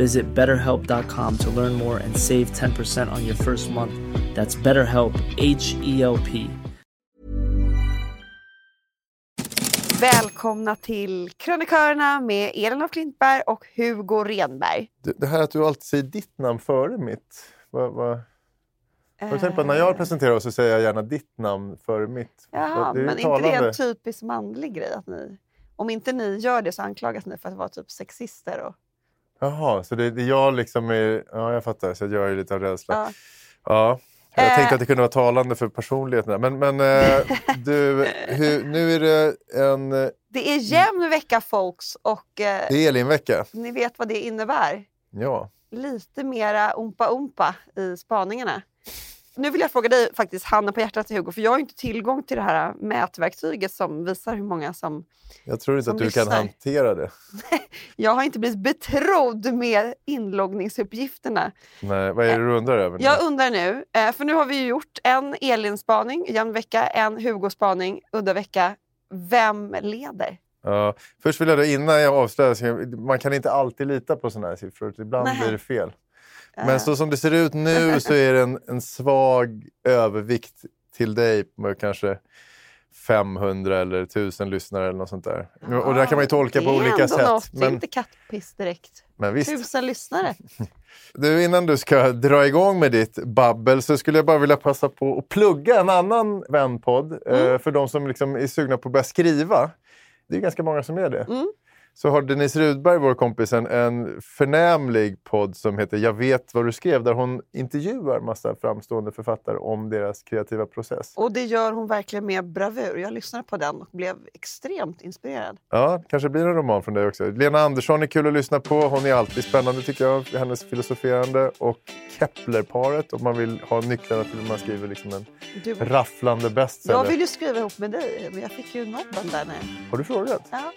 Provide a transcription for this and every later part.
Visit betterhelp.com to learn more and save 10% on your first month. That's BetterHelp, H E L P. Välkomna till Krönikörerna med Elin af Klintberg och Hugo Renberg. Det, det här att du alltid säger ditt namn före mitt. Vad, vad... Har du tänkt på att när jag presenterar oss så säger jag gärna ditt namn före mitt? Är men inte talande. det en typisk manlig grej? Att ni, om inte ni gör det så anklagas ni för att vara typ sexister. Och, Jaha, så det, det är jag liksom är... Ja, jag fattar. Så jag gör ju lite av rädsla. ja. Ja. Jag Eh. tänkte att det kunde vara talande för personligheten. Men, men eh, du, hur, nu är det en... Det är jämn vecka folks och eh, Det är Elin-vecka. ni vet vad det innebär. Ja. Lite mera umpa-umpa i spaningarna. Nu vill jag fråga dig faktiskt, handen på hjärtat Hugo, för jag har inte tillgång till det här mätverktyget som visar hur många som... Jag tror inte att du kan lyssnar. hantera det. Jag har inte blivit betrodd med inloggningsuppgifterna. Nej, vad är det du undrar över? nu? Jag undrar nu, eh, för nu har vi gjort en Elin-spaning, jämn vecka, en Hugo-spaning, udda vecka. Vem leder? Ja, först vill jag då, innan jag avslöjar, man kan inte alltid lita på sådana här siffror. Ibland Nej. blir det fel. Men så som det ser ut nu så är det en, en svag övervikt till dig med kanske 500 eller 1000 lyssnare eller något sånt där. Och det där kan man ju tolka på olika sätt. Något. Det är Men, inte kattpiss direkt. men visst. Tusen lyssnare. Du, innan du ska dra igång med ditt babbel så skulle jag bara vilja passa på att plugga en annan vänpodd Mm. eh, för de som liksom är sugna på att börja skriva. Det är ganska många som är det. Mm. Så har Denise Rudberg, vår kompis, en, en förnämlig podd som heter Jag vet vad du skrev där hon intervjuar massa framstående författare om deras kreativa process. Och det gör hon verkligen med bravur. Jag lyssnade på den och blev extremt inspirerad. Ja, kanske blir en roman från dig också. Lena Andersson är kul att lyssna på. Hon är alltid spännande tycker jag, hennes filosoferande. Och Kepler-paret om man vill ha nycklarna till hur man skriver liksom en Du, rafflande bestseller. jag vill ju skriva ihop med dig, men jag fick ju nobben där. Nej. Har du frågat? Ja,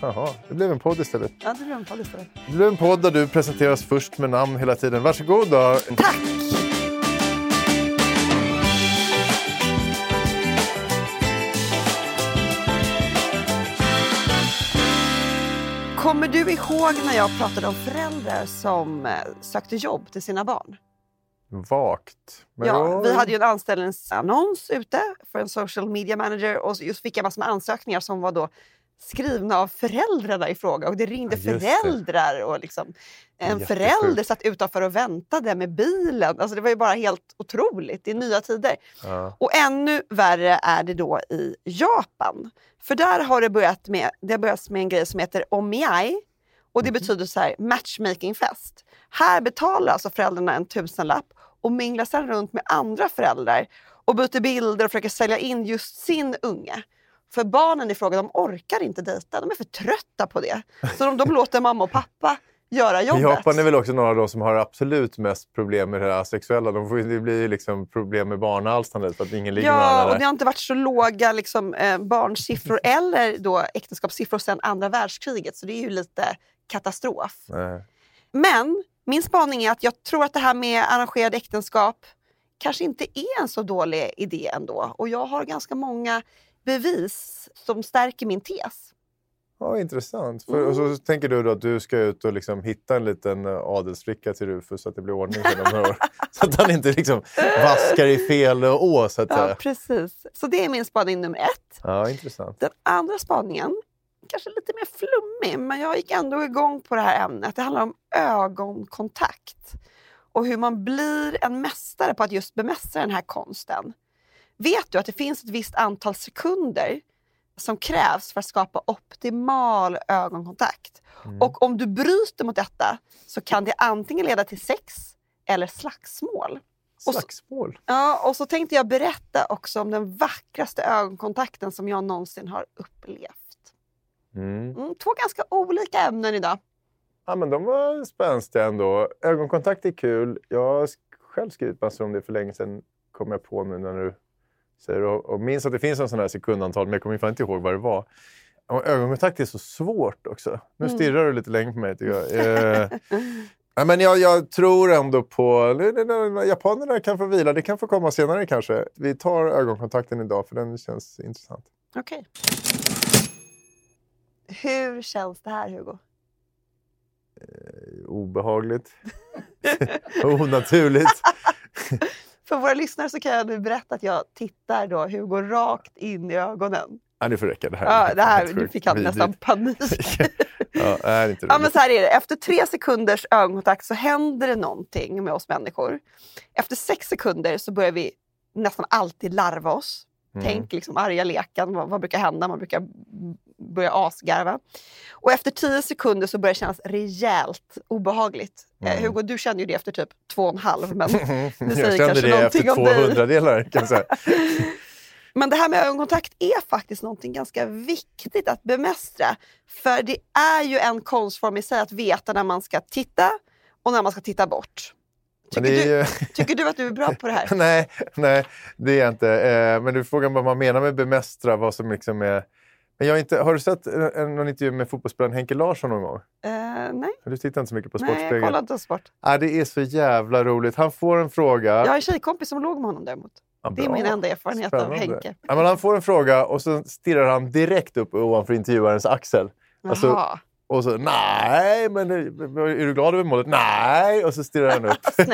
Jaha, det blev en podd istället. ja, det blev en podd istället. Det blev en podd där du presenteras först med namn hela tiden. Varsågod då. Tack! Kommer du ihåg när jag pratade om föräldrar som eh, sökte jobb till sina barn? Vagt. Men Ja, jag- vi hade ju en anställningsannons ute för en social media manager och just fick jag massor med ansökningar som var då skrivna av föräldrarna i fråga och det ringde Ja, just det. föräldrar och liksom, en förälder satt utanför och väntade med bilen. Alltså det var ju bara helt otroligt. Det är nya tider. Ja. Och ännu värre är det då i Japan. För där har det börjat med, det har börjat med en grej som heter omiai. Och det betyder så här matchmakingfest. Här betalar alltså föräldrarna en tusenlapp och minglar sedan runt med andra föräldrar och byter bilder och försöker sälja in just sin unge. För barnen i fråga, de orkar inte dejta. De är för trötta på det. Så de, de låter mamma och pappa göra jobbet. Japan är väl också några av de som har absolut mest problem med det här asexuella. De får, det blir ju liksom problem med barnalstrandet för att ingen ligger med Ja, varandra. och där. det har inte varit så låga liksom, eh, barnsiffror eller då äktenskapssiffror sedan andra världskriget. Så det är ju lite katastrof. Nej. Men min spaning är att jag tror att det här med arrangerade äktenskap kanske inte är en så dålig idé ändå. Och jag har ganska många bevis som stärker min tes. Ja, intressant. För, och så tänker du då att du ska ut och liksom hitta en liten eh, adelsflicka till Rufus så att det blir ordning för några år. Så att han inte liksom vaskar i fel å, så att Ja, precis. Så det är min spaning nummer ett. Ja, intressant. Den andra spaningen, kanske lite mer flummig, men jag gick ändå igång på det här ämnet. Det handlar om ögonkontakt och hur man blir en mästare på att just bemästra den här konsten. Vet du att det finns ett visst antal sekunder som krävs för att skapa optimal ögonkontakt? Och om du bryter mot detta så kan det antingen leda till sex eller slagsmål. Och så- Slagsmål. Ja, och så tänkte jag berätta också om den vackraste ögonkontakten som jag någonsin har upplevt. Mm. Mm, två ganska olika ämnen idag. Ja, men de var spänstiga ändå. Ögonkontakt är kul. Jag har själv skrivit massor om det för länge sedan, kom jag på nu när du säger. Och, och minns att det finns en sån här sekundantal, men jag kommer inte ihåg vad det var. Och ögonkontakt är så svårt också. Nu Mm. stirrar du lite länge på mig tycker jag. Eh, ja, men jag, jag tror ändå på... Japanerna kan få vila, det kan få komma senare kanske. Vi tar ögonkontakten idag för den känns intressant. Okej. Hur känns det här Hugo? Obehagligt. Onaturligt. För våra lyssnare så kan jag nu berätta att jag tittar då Hugo rakt in i ögonen. Ja, det får räcka. Det här, Ja, det här, nu fick han nästan panik. ja, det är inte Ja, men så här är det. Efter tre sekunders ögonkontakt så händer det någonting med oss människor. Efter sex sekunder så börjar vi nästan alltid larva oss. Mm. Tänk liksom arga leken, vad, vad brukar hända? Man brukar börja asgarva. Och efter tio sekunder så börjar det kännas rejält obehagligt. Eh, Mm. Hugo, du känner ju det efter typ två och en halv. Men, det jag säger kände kanske det efter två hundradelar kan jag säga. men det här med ögonkontakt är faktiskt någonting ganska viktigt att bemästra. För det är ju en konstform i sig att veta när man ska titta och när man ska titta bort. Tycker, är du, ju... tycker du att du är bra på det här? nej, nej, det är jag inte. Eh, men du frågar vad man menar med bemästra, vad som liksom är... Men jag har, inte, har du sett en, någon intervju med fotbollsspelaren Henke Larsson någon gång? Eh, nej, Du tittar inte så mycket på nej, jag Sportspegeln? kollar inte på sport. Ah, det är så jävla roligt. Han får en fråga. Jag har en tjejkompis som låg med honom däremot. Ja, Det är min enda erfarenhet av Spännande. Henke. Ja, men han får en fråga och så stirrar han direkt upp ovanför intervjuarens axel. Alltså. Och så nej, men är du glad över målet? Nej! Och så stirrar han upp.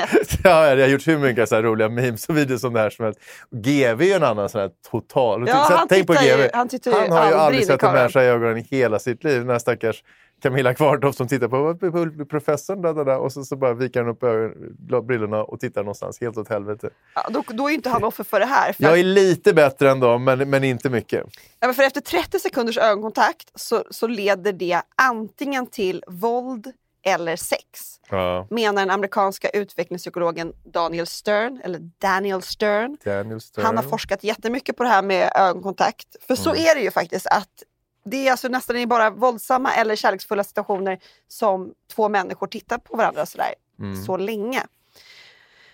Ja, jag har gjort hur mycket så roliga memes och videos som det här som helst. GV är ju en annan sån här total... Ja, Tänk han på tittar ju- GV. han han har ju aldrig sett en människa i ögonen i hela sitt liv. Den här stackars Camilla Kvartoft som tittar på professorn där, där, där, och så, så bara viker han upp ögon, brillorna och tittar någonstans helt åt helvete. Ja, då, då är inte han offer för det här. För, Jag är lite bättre än dem, men, men inte mycket. ja, men för efter 30 sekunders ögonkontakt så, så leder det antingen till våld eller sex. Ja, Menar den amerikanska utvecklingspsykologen Daniel Stern, eller Daniel Stern. Daniel Stern. Han har forskat jättemycket på det här med ögonkontakt. För så är det ju faktiskt att det är alltså nästan bara våldsamma eller kärleksfulla situationer som två människor tittar på varandra sådär så länge.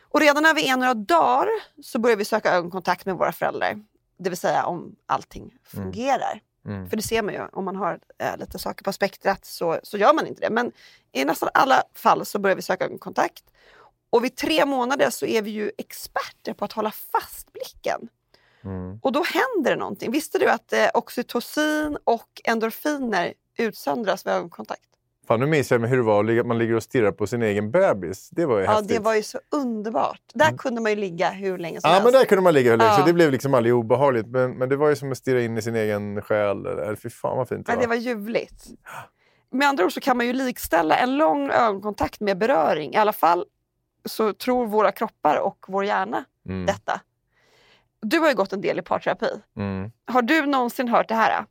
Och redan när vi är några dagar så börjar vi söka ögonkontakt med våra föräldrar. Det vill säga om allting fungerar. Mm. För det ser man ju, om man har eh, lite saker på spektrat så, så gör man inte det. Men i nästan alla fall så börjar vi söka ögonkontakt. Och vid tre månader så är vi ju experter på att hålla fast blicken. Mm. Och då händer det någonting. Visste du att eh, oxytocin och endorfiner utsöndras vid ögonkontakt? Fan, nu minns jag hur det var att man ligger och stirrar på sin egen bebis. Det var ju Ja, häftigt. det var ju så underbart. Där kunde man ju ligga hur länge som Ja, helst. men där kunde man ligga hur länge, så Ja. det blev liksom aldrig obehagligt. Men, men det var ju som att stirra in i sin egen själ. Eller, fy fan vad fint det Ja, var. det var ljuvligt. Med andra ord så kan man ju likställa en lång ögonkontakt med beröring. I alla fall så tror våra kroppar och vår hjärna Mm. detta. Du har ju gått en del i parterapi. Mm. Har du någonsin hört det här?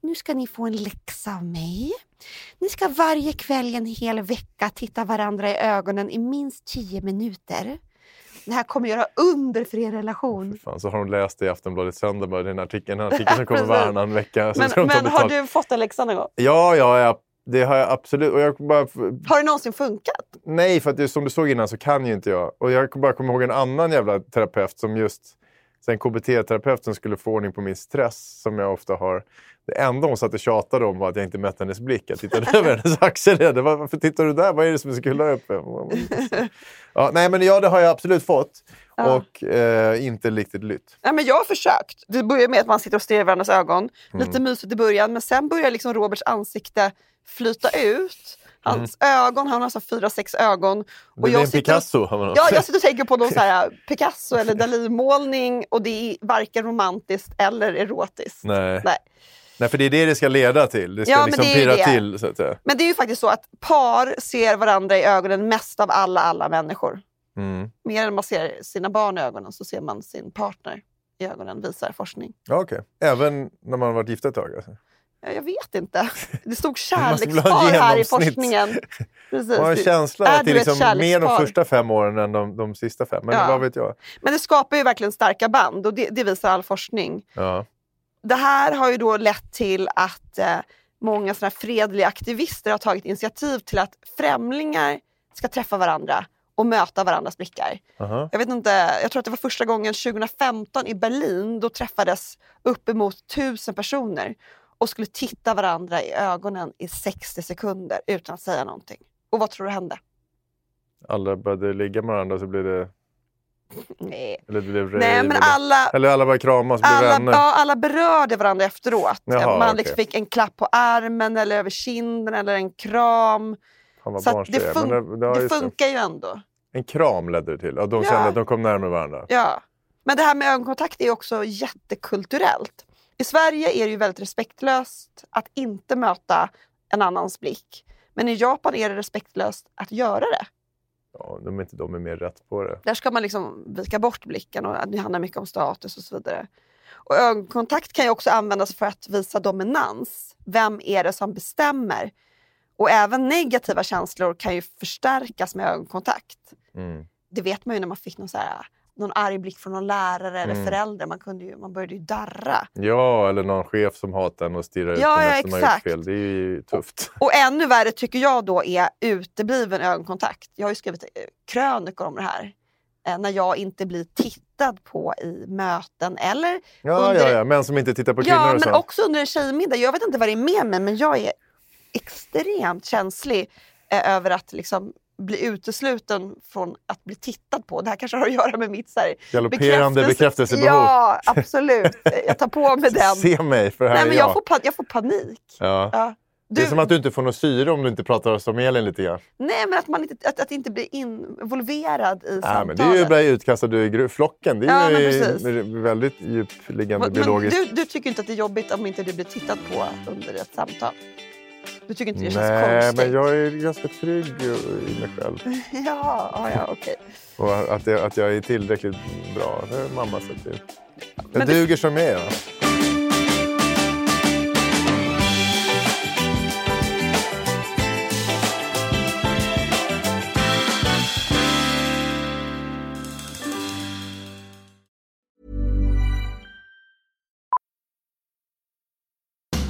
Nu ska ni få en läxa av mig. Ni ska varje kväll en hel vecka titta varandra i ögonen i minst 10 minuter. Det här kommer göra under för er relation. Fan, så har de läst det i Aftonbladet Söndag, bara, den artikeln, en artikel som kommer varannan vecka. Så Men, men har du fått en läxa någon gång? Ja, ja, ja, det har jag absolut. Och jag bara, Har det någonsin funkat? nej, för att det, som du såg innan så kan ju inte jag. Och jag bara kommer ihåg en annan jävla terapeut som just sen KBT-terapeuten skulle få ordning på min stress som jag ofta har. Det enda hon satt och tjatade om var att jag inte mätte hennes blick. Jag tittade över hennes axel. Det var, Varför tittar du där? Vad är det som är så kul där uppe? Ja, nej, men ja, det har jag absolut fått. Och eh, inte riktigt lytt. Ja, men jag har försökt. Det börjar med att man sitter och stirrar i varandras ögon. Mm. Lite mysigt i början, men sen börjar liksom Roberts ansikte flyta ut. Hans ögon, han har så fyra, sex ögon. Det blir en Picasso. har man Ja, jag sitter och tänker på någon så här Picasso eller Dalí-målning och det är varken romantiskt eller erotiskt. Nej. Nej. Nej, för det är det det ska leda till. Det ska Ja, liksom det pirra det. till. Så att säga. Men det är ju faktiskt så att par ser varandra i ögonen mest av alla, alla människor. Mm. Mer än man ser sina barn i ögonen så ser man sin partner i ögonen, visar forskning. Ja, okej. Även när man har varit gifta ett tag? Alltså. Ja, Jag vet inte. Det stod kärlekspar här i forskningen. Precis. Man har en känsla att det är liksom mer de första fem åren än de, de sista fem. Men Ja. vad vet jag? Men det skapar ju verkligen starka band och det, det visar all forskning. Ja. Det här har ju då lett till att eh, många såna fredliga aktivister har tagit initiativ till att främlingar ska träffa varandra och möta varandras blickar. Aha. Jag vet inte, jag tror att det var första gången 2015 i Berlin. Då träffades uppemot tusen personer och skulle titta varandra i ögonen i 60 sekunder utan att säga någonting. Och vad tror du hände? Alla började ligga med varandra så blev det... Nej, Eller det blev rave, Nej men alla, eller alla började kramas och alla, vänner. ja, alla berörde varandra efteråt. Jaha, Man okej. liksom fick en klapp på armen eller över kinden eller en kram. Så det, fun- ja, det just funkar ju ändå. En kram ledde det till. Ja, de Ja. kände att de kom närmare varandra. Ja. Men det här med ögonkontakt är också jättekulturellt. I Sverige är det ju väldigt respektlöst att inte möta en annans blick. Men i Japan är det respektlöst att göra det. Ja, de är inte de är mer rätt på det. Där ska man liksom vika bort blicken och det handlar mycket om status och så vidare. Och ögonkontakt kan ju också användas för att visa dominans. Vem är det som bestämmer? Och även negativa känslor kan ju förstärkas med ögonkontakt. Mm. Det vet man ju när man fick någon, så här, någon arg blick från någon lärare eller Mm. förälder. Man, kunde ju, man började ju darra. Ja, eller någon chef som hatar en och stirrar ut Ja, en ja, efter exakt. fel. Det är ju tufft. Och ännu värre tycker jag då är utebliven ögonkontakt. Jag har ju skrivit eh, krönikor om det här. Eh, när jag inte blir tittad på i möten eller Ja, under- ja, ja. Män som inte tittar på kvinnor Ja, och men så. också under en tjejmiddag. Jag vet inte vad det är med mig, men jag är extremt känslig eh, över att liksom bli utesluten från att bli tittad på. Det här kanske har att göra med mitt så här, Galopperande bekräftelse- bekräftelsebehov. Ja, absolut. Jag tar på mig den. Se mig, för här Nej, är men jag. jag, får, jag får panik. Ja. Ja. Det är Du- som att du inte får något syre om du inte pratar som Elin lite grann. Nej, men att man inte, att, att inte bli involverad i Nej, samtalet. men det är ju bli utkastad ur flocken. Det Ja, är men ju väldigt djupliggande men, biologiskt. du, du tycker inte att det är jobbigt om inte du blir tittad på under ett samtal? Du tycker inte det känns Nej, konstigt? men jag är ganska trygg i mig själv. Ja, ja, okej. Och att jag, att jag är tillräckligt bra. Det har mamma sett till. Jag Men duger som jag är.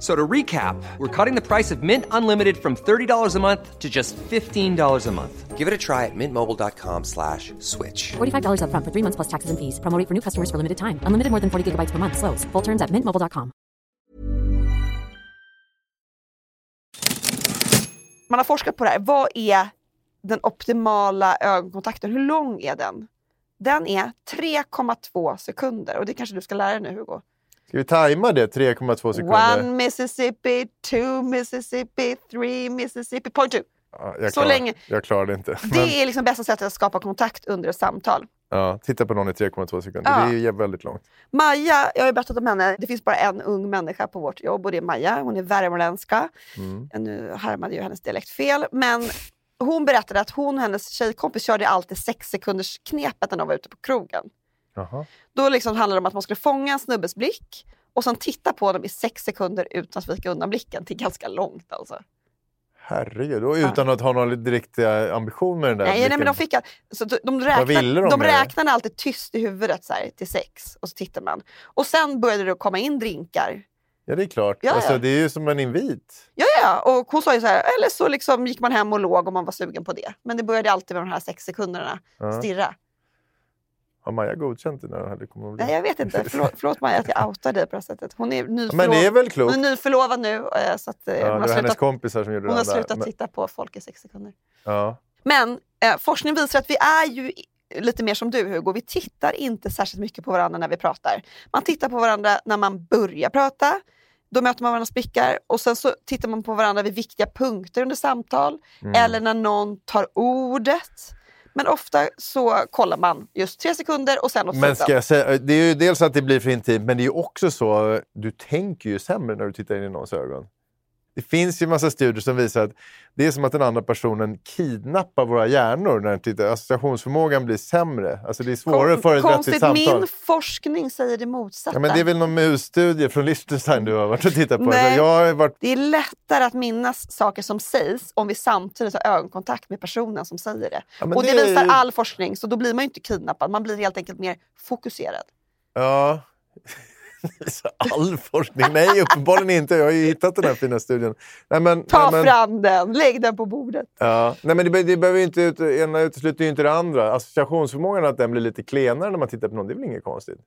F- So to recap, we're cutting the price of Mint Unlimited from $30 a month to just $15 a month. Give it a try at mintmobile.com slash switch. $45 upfront for three months plus taxes and fees. Promo rate for new customers for limited time. Unlimited more than 40 gigabytes per month. Slows. Full terms at mintmobile.com. Man har forskat på det här. Vad är den optimala ögonkontakten? Hur lång är den? Den är 3,2 sekunder. Och det kanske du ska lära dig nu Hugo. Ska vi tajma det 3,2 sekunder? One Mississippi, two Mississippi, three Mississippi, point two. Ja, jag så klarar- länge. Jag klarar det inte. Men, Det är liksom bästa sättet att skapa kontakt under ett samtal. Ja, titta på någon i 3,2 sekunder. Ja. Det är väldigt långt. Maja, jag har ju berättat om henne. Det finns bara en ung människa på vårt jobb och det är Maja. Hon är värmländska. Mm. Nu härmade ju hennes dialekt fel. Men hon berättade att hon och hennes tjejkompis körde alltid sex sekunders knepet när de var ute på krogen. Jaha. Då liksom handlade det om att man skulle fånga en snubbes blick och sen titta på dem i sex sekunder utan att vika undan blicken. till ganska långt alltså. Herregud, och utan att ha någon direkt eh, ambition med den där Nej, nej, men de, fick, så de, räknade, de de, räknade alltid tyst i huvudet så här, till sex och så tittar man. Och sen började det komma in drinkar. Ja, det är klart. Ja, Alltså, ja. det är ju som en invit. Ja, ja, och hon sa ju så här, eller så liksom gick man hem och låg om man var sugen på det. Men det började alltid med de här sex sekunderna Ja. stirra. Har Maja godkänt det när det kommer att bli? Nej, jag vet inte. Förlåt, förlåt Maja att jag outar dig på det här sättet. Hon är, Ja, nyförlov... Men det är väl klokt? hon är nyförlovad nu. eh, Så att, eh, Ja, hon, det har var hennes slutat, kompisar som gjorde hon har slutat Men- titta på folk i sex sekunder. Ja. Men eh, forskning visar att vi är ju lite mer som du Hugo. Vi tittar inte särskilt mycket på varandra när vi pratar. Man tittar på varandra när man börjar prata. Då möter man varandras blickar och sen så tittar man på varandra vid viktiga punkter under samtal. Mm. Eller när någon tar ordet. Men ofta så kollar man just tre sekunder och sen åt Men ska jag säga, det är ju dels att det blir för intimt, men det är ju också så, du tänker ju sämre när du tittar in i någons ögon. Det finns ju massa studier som visar att det är som att den andra personen kidnappar våra hjärnor när den tittar. Associationsförmågan blir sämre. Alltså det är svårare att föra ett Konstigt, vettigt samtal. min forskning säger det motsatta. Ja, men det är väl någon musstudie från Liechtenstein du har varit och tittat på. Nej. Så jag har varit, Det är lättare att minnas saker som sägs om vi samtidigt har ögonkontakt med personen som säger det. Ja, och det, det visar all forskning, så då blir man ju inte kidnappad. Man blir helt enkelt mer fokuserad. ja, all forskning. Nej, uppenbarligen inte. Jag har ju hittat den här fina studien. Nej, men, Ta nej, men, fram den, lägg den på bordet. Ja. Nej, men det, det behöver inte ut, ena utesluter ju inte det andra. Associationsförmågan, att den blir lite klenare när man tittar på någon, det är väl inget konstigt?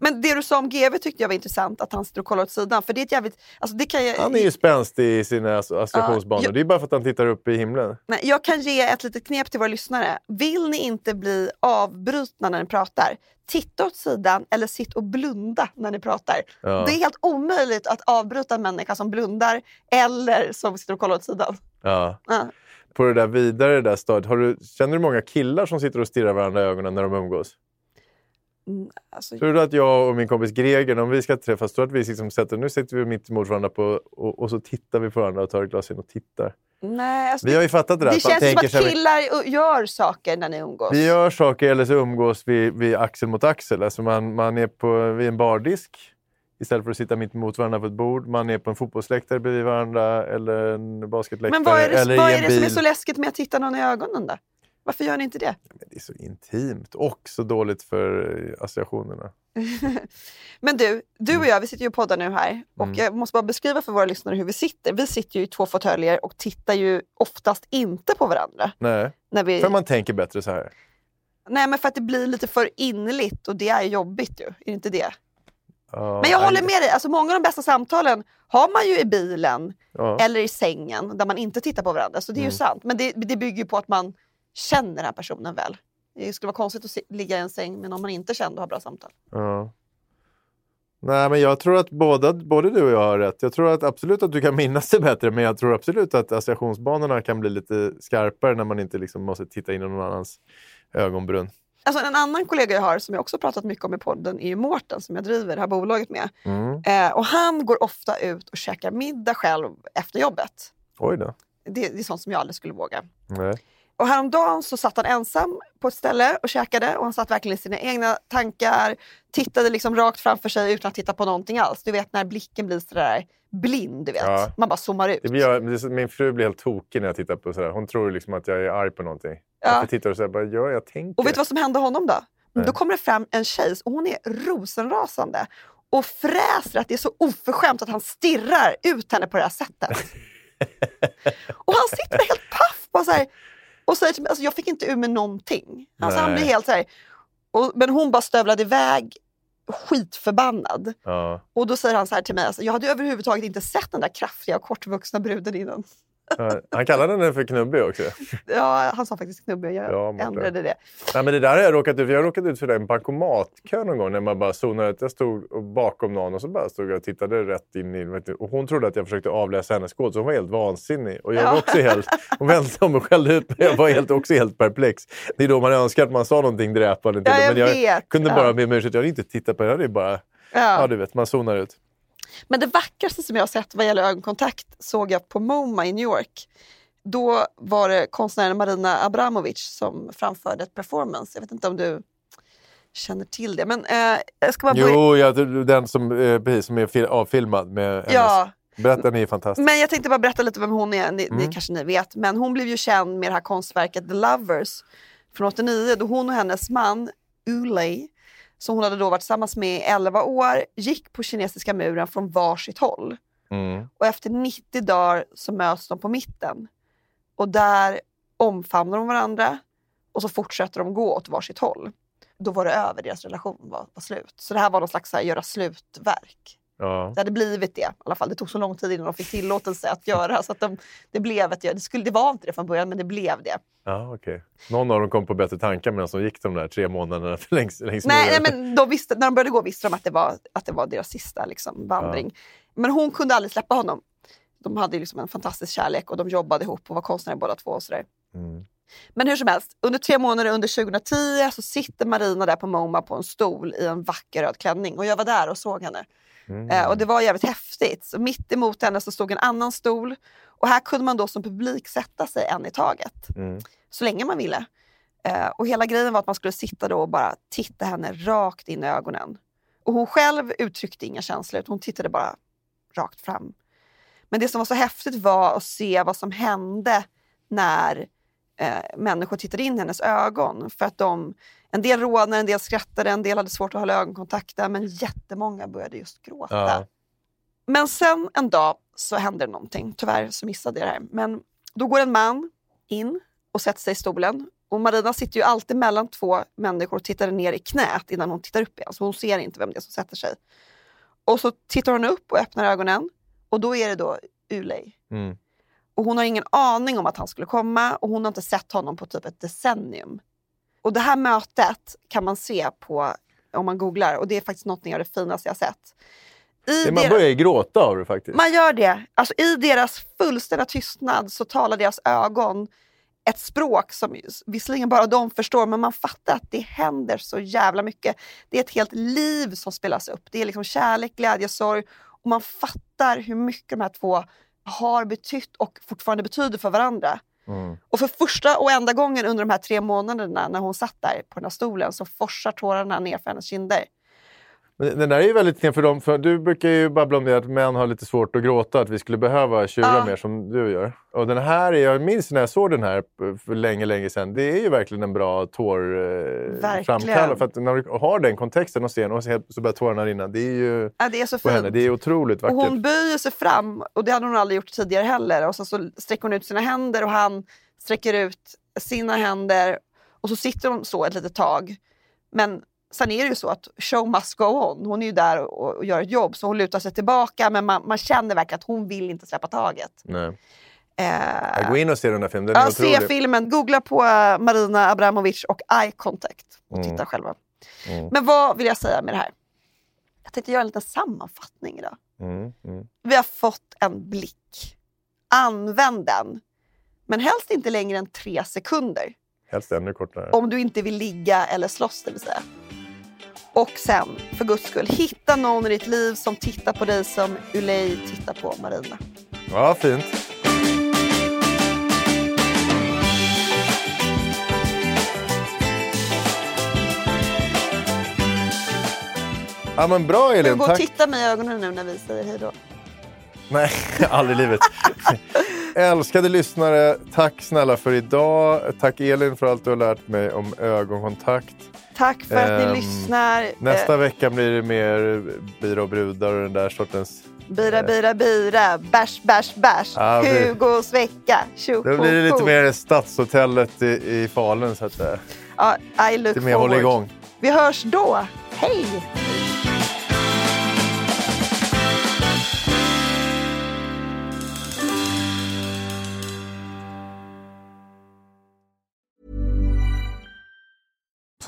Men det du sa om GV tyckte jag var intressant, att han sitter och kollar åt sidan. För det är ett jävligt... Alltså det kan jag, Han är ju spänstig i sina asso- associationsbanor. Ja, Det är bara för att han tittar upp i himlen. Nej, jag kan ge ett litet knep till våra lyssnare. Vill ni inte bli avbrutna när ni pratar, titta åt sidan eller sitt och blunda när ni pratar. Ja. Det är helt omöjligt att avbryta en människa som blundar eller som sitter och kollar åt sidan. Ja. Ja. På det där vidare det där stadiet, har du, känner du många killar som sitter och stirrar varandra i ögonen när de umgås? Mm, alltså, Tror du att jag och min kompis Greger, om vi ska träffas, tror att vi liksom sätter, nu sitter vi mitt emot varandra på, och, och så tittar vi på varandra och tar ett glas vin och tittar. nej, alltså, Vi har ju fattat det där. det känns som att killar u- gör saker när ni umgås. Vi gör saker eller så umgås vi, vi axel mot axel. Alltså man, man är på, vid en bardisk istället för att sitta mitt emot varandra på ett bord. Man är på en fotbollsläktare bredvid varandra eller en basketläktare. Men vad är det, eller vad är det som är så läskigt med att titta någon i ögonen då? Varför gör ni inte det? Men det är så intimt och så dåligt för eh, associationerna. Men du, du och jag vi sitter ju och poddar nu här och Mm. jag måste bara beskriva för våra lyssnare hur vi sitter. Vi sitter ju i två fåtöljer och tittar ju oftast inte på varandra. Nej, När vi... för man tänker bättre så här. Nej men för att det blir lite för innerligt och det är jobbigt ju. Är det inte det? Ja, Men jag håller med dig, alltså många av de bästa samtalen har man ju i bilen Ja. eller i sängen där man inte tittar på varandra. Så det är Mm. ju sant. Men det, det bygger ju på att man känner den här personen väl. Det skulle vara konstigt att ligga i en säng med någon man inte kände och ha bra samtal. Ja. Nej, men jag tror att båda, både du och jag har rätt. Jag tror att absolut att du kan minnas det bättre, men jag tror absolut att associationsbanorna kan bli lite skarpare när man inte liksom måste titta in i någon annans ögonbryn. Alltså en annan kollega jag har som jag också pratat mycket om i podden är ju Mårten som jag driver det här bolaget med. Mm. Eh, och han går ofta ut och käkar middag själv efter jobbet. Oj då. Det, det är sånt som jag aldrig skulle våga. Nej. Och häromdagen så satt han ensam på ett ställe och käkade och han satt verkligen i sina egna tankar, tittade liksom rakt framför sig utan att titta på någonting alls. Du vet när blicken blir sådär blind, du vet. Ja. Man bara zoomar ut. Det blir, min fru blir helt tokig när jag tittar på sådär. Hon tror liksom att jag är arg på någonting. Ja. Jag tittar och säger bara, ja, jag tänker. Och vet du vad som hände honom då? Nej. Då kommer det fram en tjej och hon är rosenrasande och fräser att det är så oförskämt att han stirrar ut henne på det här sättet. och han sitter helt paff bara så här, och säger till mig, alltså jag fick inte ur mig någonting. Alltså han blir helt så här, och, men hon bara stövlade iväg skitförbannad. Ja. Och då säger han så här till mig, alltså, jag hade överhuvudtaget inte sett den där kraftiga och kortvuxna bruden innan. Han kallade henne för knubbig också. Ja, han sa faktiskt knubbig. Jag Ja, ändrade det. Nej, men det där har jag råkat ut för. Jag har råkat ut för det i en bankomatkö någon gång när man bara zonade ut. Jag stod bakom någon och så bara stod jag och tittade rätt in i... Och hon trodde att jag försökte avläsa hennes kod så hon var helt vansinnig. Och jag var Ja. också helt... Hon vände om och skällde ut mig. Jag var helt, också helt perplex. Det är då man önskar att man sa någonting dräpande till Ja, jag Men jag vet. kunde bara be om ursäkt. Jag hade inte tittat på det. Det är bara... Ja. Ja. du vet, man zonar ut. Men det vackraste som jag har sett vad gäller ögonkontakt såg jag på MoMA i New York. Då var det konstnären Marina Abramovic som framförde ett performance. Jag vet inte om du känner till det. Men eh, jag ska bara börja... Jo, ja, den som, eh, precis, som är fil- avfilmad med hennes... Ja. Berätta, ni är fantastisk. Men jag tänkte bara berätta lite vem hon är. Ni, Mm. ni kanske ni vet. Men hon blev ju känd med det här konstverket The Lovers från 89 då hon och hennes man Ulay, som hon hade då varit tillsammans med i 11 år, gick på kinesiska muren från varsitt håll. Mm. Och efter 90 dagar så möts de på mitten. Och där omfamnar de varandra och så fortsätter de gå åt varsitt håll. Då var det över, deras relation var, var slut. Så det här var någon slags här, göra slutverk. Ja. Det hade blivit det i alla fall. Det tog så lång tid innan de fick tillåtelse att göra så att de, det blev ett, det, skulle, det var inte det från början men det blev det. Ja, okej. Någon av dem kom på bättre tankar medan de gick de där tre månaderna längs, längs Nej, nej men de visste, när de började gå visste de att det var, att det var deras sista liksom, vandring. Men hon kunde aldrig släppa honom. De hade liksom en fantastisk kärlek och de jobbade ihop och var konstnärer båda två. Och sådär. Mm. Men hur som helst, under tre månader under 2010 så sitter Marina där på MoMA på en stol i en vacker röd klänning. Och jag var där och såg henne. Mm. Eh, och det var jävligt häftigt. Så mitt emot henne så stod en annan stol. Och här kunde man då som publik sätta sig en i taget. Mm. Så länge man ville. Eh, och hela grejen var att man skulle sitta då och bara titta henne rakt in i ögonen. Och hon själv uttryckte inga känslor, hon tittade bara rakt fram. Men det som var så häftigt var att se vad som hände när eh, människor tittade in i hennes ögon. För att de, en del rodnade, en del skrattade, en del hade svårt att hålla ögonkontakt där, men jättemånga började just gråta. Ja. Men sen en dag så hände det någonting. Tyvärr så missade jag det här. Men då går en man in och sätter sig i stolen. Och Marina sitter ju alltid mellan två människor och tittar ner i knät innan hon tittar upp igen. Så hon ser inte vem det är som sätter sig. Och så tittar hon upp och öppnar ögonen. Och då är det då Ulay. Mm. Och hon har ingen aning om att han skulle komma och hon har inte sett honom på typ ett decennium. Och det här mötet kan man se på om man googlar och det är faktiskt något av det finaste jag sett. I Det- Man deras- börjar ju gråta av det faktiskt. man gör det. Alltså, I deras fullständiga tystnad så talar deras ögon ett språk som visserligen bara de förstår, men man fattar att det händer så jävla mycket. Det är ett helt liv som spelas upp. Det är liksom kärlek, glädje, sorg. Och man fattar hur mycket de här två har betytt och fortfarande betyder för varandra. Mm. Och för första och enda gången under de här tre månaderna när hon satt där på den här stolen så forsar tårarna ner för hennes kinder. Men Den där är ju väldigt knep för dem. För du brukar ju babbla om det att män har lite svårt att gråta, att vi skulle behöva tjura Ja. mer som du gör. Och den här, är- jag minns när jag såg den här för länge, länge sedan. Det är ju verkligen en bra tårframkallare. För att när du har den kontexten och ser den och så börjar tårarna rinna. Det är ju Ja, det är så på henne. fint. Det är otroligt Och vackert. hon böjer sig fram och det hade hon aldrig gjort tidigare heller. Och så, så sträcker hon ut sina händer och han sträcker ut sina händer. Och så sitter de så ett litet tag. Men sen är det ju så att show must go on. Hon är ju där och, och gör ett jobb så hon lutar sig tillbaka men man, man känner verkligen att hon vill inte släppa taget. Nej. Eh, går in och ser den här filmen. Den är ja, otrolig. se filmen, googla på eh, Marina Abramovic och Eye Contact och Mm. titta själva. Mm. Men vad vill jag säga med det här? Jag tänkte göra en liten sammanfattning idag. Mm, mm. Vi har fått en blick. Använd den. Men helst inte längre än tre sekunder. Helst ännu kortare. Om du inte vill ligga eller slåss det vill säga. Och sen, för guds skull, hitta någon i ditt liv som tittar på dig som Ulay tittar på Marina. Ja, fint. Ja, men bra Elin, gå och titta mig i ögonen nu när vi säger hej då. Nej, aldrig i livet. Älskade lyssnare, tack snälla för idag. Tack Elin för allt du har lärt mig om ögonkontakt. Tack för att Ehm, ni lyssnar. Nästa Eh, vecka blir det mer bira och brudar och den där sortens... Bira, bira, bira. Bärs, bärs, bärs. Vi- Hugos vecka. Tjo, Då blir det lite mer Stadshotellet i, i Falun så att säga. Ja, I look Lite mer håll forward. igång. Vi hörs då. Hej!